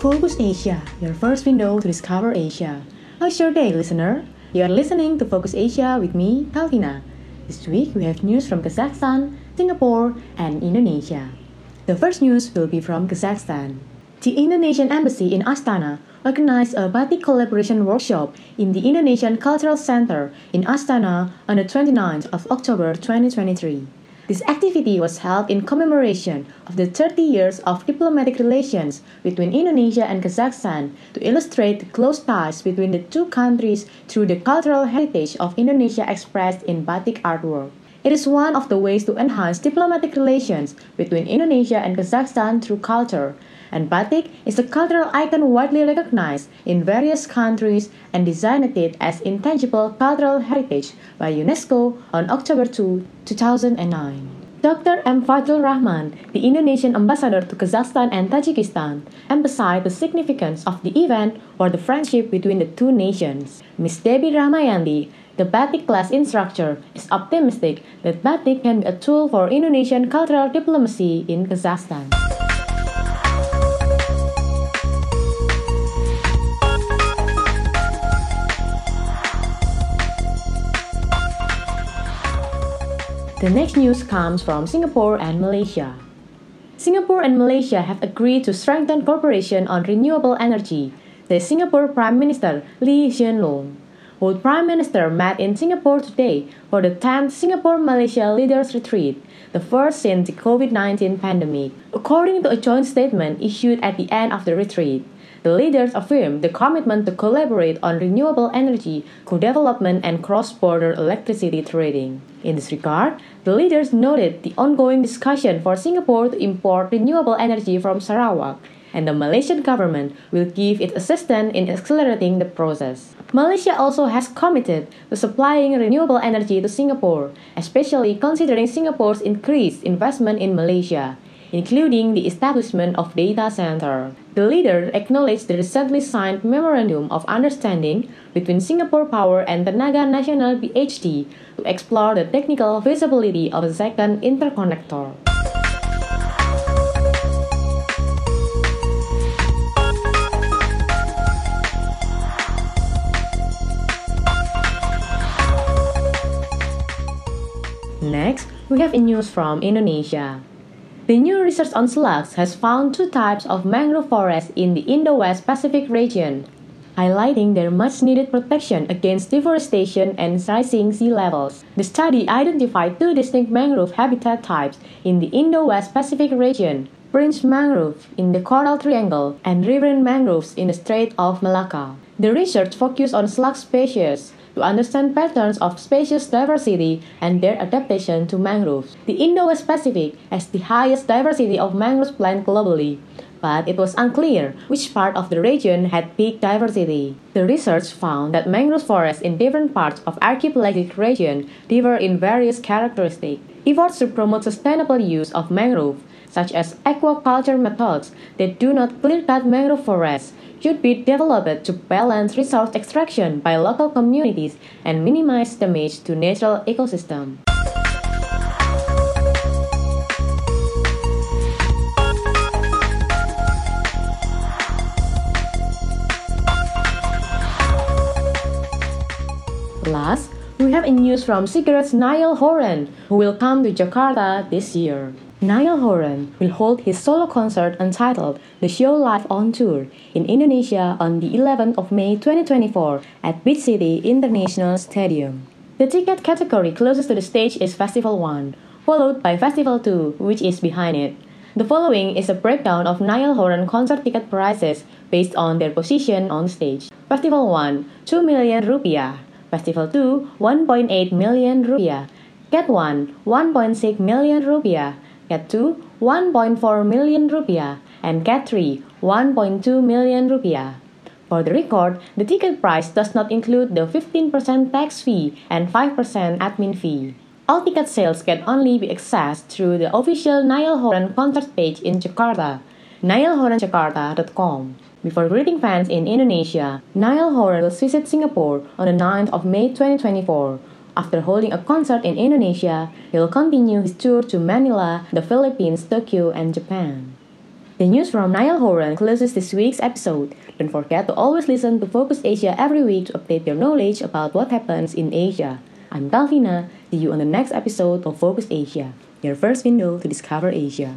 Focus Asia, your first window to discover Asia. How's your day, listener? You are listening to Focus Asia with me, Calvina. This week we have news from Kazakhstan, Singapore, and Indonesia. The first news will be from Kazakhstan. The Indonesian Embassy in Astana organized a batik collaboration workshop in the Indonesian Cultural Center in Astana on the 29th of October 2023. This activity was held in commemoration of the 30 years of diplomatic relations between Indonesia and Kazakhstan to illustrate the close ties between the two countries through the cultural heritage of Indonesia expressed in batik artwork. It is one of the ways to enhance diplomatic relations between Indonesia and Kazakhstan through culture, and batik is a cultural icon widely recognized in various countries and designated as intangible cultural heritage by UNESCO on October 2, 2009. Dr. M. Fadjroel Rachman, the Indonesian ambassador to Kazakhstan and Tajikistan, emphasized the significance of the event for the friendship between the two nations. Ms. Debbie Rahmayanti, the batik class instructor, is optimistic that batik can be a tool for Indonesian cultural diplomacy in Kazakhstan. The next news comes from Singapore and Malaysia. Singapore and Malaysia have agreed to strengthen cooperation on renewable energy, the Singapore Prime Minister Lee Hsien Loong. Both Prime Minister met in Singapore today for the 10th Singapore Malaysia Leaders Retreat, the first since the COVID 19 pandemic. According to a joint statement issued at the end of the retreat, the leaders affirmed the commitment to collaborate on renewable energy co-development and cross-border electricity trading. In this regard, the leaders noted the ongoing discussion for Singapore to import renewable energy from Sarawak, and the Malaysian government will give its assistance in accelerating the process. Malaysia also has committed to supplying renewable energy to Singapore, especially considering Singapore's increased investment in Malaysia including the establishment of data center. The leader acknowledged the recently signed Memorandum of Understanding between Singapore Power and Tenaga Nasional PHD to explore the technical feasibility of a second interconnector. Next, we have news from Indonesia. The new research on slugs has found two types of mangrove forests in the Indo-West Pacific region, highlighting their much-needed protection against deforestation and rising sea levels. The study identified two distinct mangrove habitat types in the Indo-West Pacific region, fringe mangrove in the Coral Triangle and riverine mangroves in the Strait of Malacca. The research focused on slug species, to understand patterns of species diversity and their adaptation to mangroves. The Indo-West Pacific has the highest diversity of mangrove plants globally, but it was unclear which part of the region had peak diversity. The research found that mangrove forests in different parts of archipelagic region differ in various characteristics. Efforts to promote sustainable use of mangrove, such as aquaculture methods that do not clear-cut mangrove forests, should be developed to balance resource extraction by local communities and minimize damage to natural ecosystem. Last, we have a news from Cigarettes Niall Horan, who will come to Jakarta this year. Niall Horan will hold his solo concert entitled The Show Live on Tour in Indonesia on the 11th of May 2024 at Beach City International Stadium. The ticket category closest to the stage is Festival 1, followed by Festival 2, which is behind it. The following is a breakdown of Niall Horan concert ticket prices based on their position on stage. Festival 1, 2 million rupiah. Festival 2, 1.8 million rupiah. Cat 1, 1.6 million rupiah. Cat 2 1.4 million rupiah and Cat 3 1.2 million rupiah. For the record, the ticket price does not include the 15% tax fee and 5% admin fee. All ticket sales can only be accessed through the official Niall Horan concert page in Jakarta, niallhoranjakarta.com. Before greeting fans in Indonesia, Niall Horan will visit Singapore on the 9th of May 2024 after holding a concert in Indonesia, he will continue his tour to Manila, the Philippines, Tokyo, and Japan. The news from Niall Horan closes this week's episode. Don't forget to always listen to Focus Asia every week to update your knowledge about what happens in Asia. I'm Talvina. See you on the next episode of Focus Asia, your first window to discover Asia.